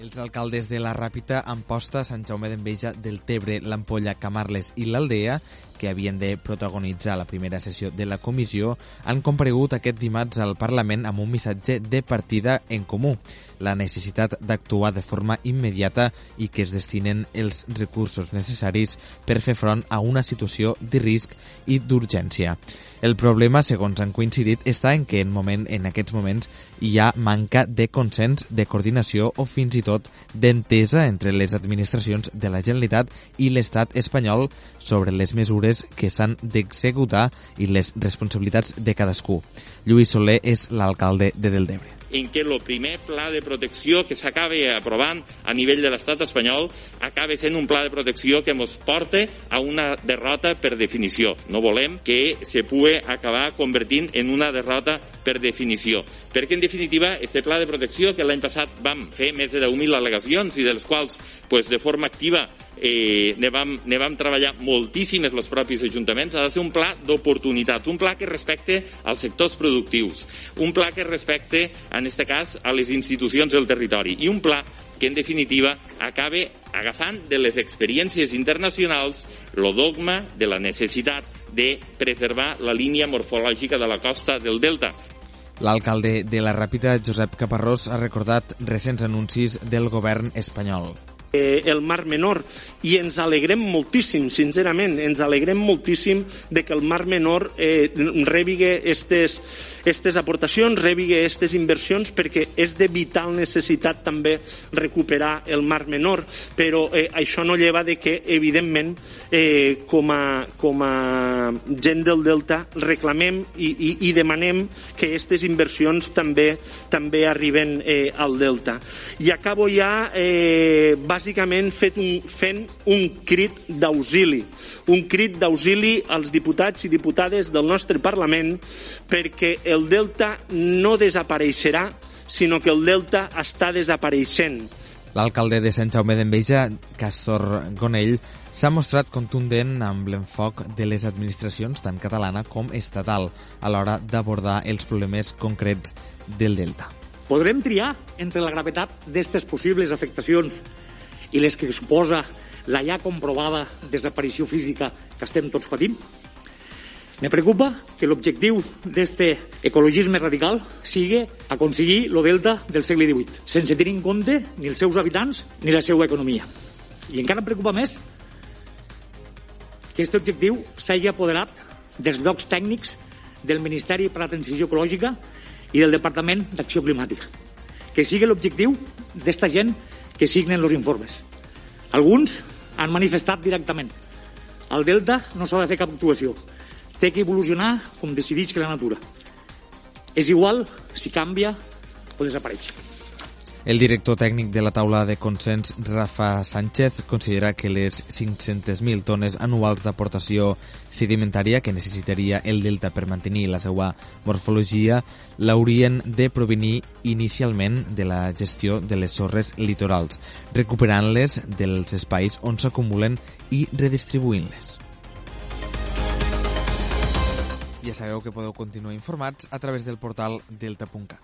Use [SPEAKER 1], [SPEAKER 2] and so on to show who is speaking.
[SPEAKER 1] Els alcaldes de la Ràpita, Amposta, Sant Jaume d'Enveja, del Tebre, l'Ampolla, Camarles i l'Aldea, que havien de protagonitzar la primera sessió de la comissió, han comparegut aquest dimarts al Parlament amb un missatge de partida en comú, la necessitat d'actuar de forma immediata i que es destinen els recursos necessaris per fer front a una situació de risc i d'urgència. El problema, segons han coincidit, està en que en, moment, en aquests moments hi ha manca de consens, de coordinació o fins i tot d'entesa entre les administracions de la Generalitat i l'estat espanyol sobre les mesures que s'han d'executar i les responsabilitats de cadascú. Lluís Soler és l'alcalde de Deltebre
[SPEAKER 2] en què el primer pla de protecció que s'acaba aprovant a nivell de l'estat espanyol acaba sent un pla de protecció que ens porta a una derrota per definició. No volem que se pugui acabar convertint en una derrota per definició. Perquè, en definitiva, este pla de protecció que l'any passat vam fer més de 10.000 al·legacions i dels quals, pues, de forma activa, eh, ne, vam, ne vam treballar moltíssimes els propis ajuntaments, ha de ser un pla d'oportunitats, un pla que respecte als sectors productius, un pla que respecte, en aquest cas, a les institucions del territori i un pla que en definitiva acabe agafant de les experiències internacionals el dogma de la necessitat de preservar la línia morfològica de la costa del Delta.
[SPEAKER 1] L'alcalde de la Ràpita, Josep Caparrós, ha recordat recents anuncis del govern espanyol
[SPEAKER 3] eh, el Mar Menor i ens alegrem moltíssim, sincerament, ens alegrem moltíssim de que el Mar Menor eh, rebigue estes, estes aportacions, rebigue estes inversions perquè és de vital necessitat també recuperar el Mar Menor, però eh, això no lleva de que, evidentment, eh, com, a, com a gent del Delta reclamem i, i, i demanem que aquestes inversions també també arriben eh, al Delta. I acabo ja eh, bàsicament fet un, fent un crit d'auxili, un crit d'auxili als diputats i diputades del nostre Parlament perquè el Delta no desapareixerà, sinó que el Delta està desapareixent.
[SPEAKER 1] L'alcalde de Sant Jaume d'Enveja, Castor Gonell, s'ha mostrat contundent amb l'enfoc de les administracions tant catalana com estatal a l'hora d'abordar els problemes concrets del Delta.
[SPEAKER 4] Podrem triar entre la gravetat d'aquestes possibles afectacions i les que suposa la ja comprovada desaparició física que estem tots patint? Me preocupa que l'objectiu d'este ecologisme radical sigui aconseguir lo delta del segle XVIII, sense tenir en compte ni els seus habitants ni la seva economia. I encara em preocupa més que aquest objectiu s'hagi apoderat dels llocs tècnics del Ministeri per a la Transició Ecològica i del Departament d'Acció Climàtica. Que sigui l'objectiu d'esta gent que signen els informes. Alguns han manifestat directament. Al Delta no s'ha de fer cap actuació. Té que evolucionar com decideix que la natura. És igual si canvia o desapareix.
[SPEAKER 1] El director tècnic de la taula de consens, Rafa Sánchez, considera que les 500.000 tones anuals d'aportació sedimentària que necessitaria el delta per mantenir la seva morfologia l'haurien de provenir inicialment de la gestió de les sorres litorals, recuperant-les dels espais on s'acumulen i redistribuint-les. Ja sabeu que podeu continuar informats a través del portal delta.cat.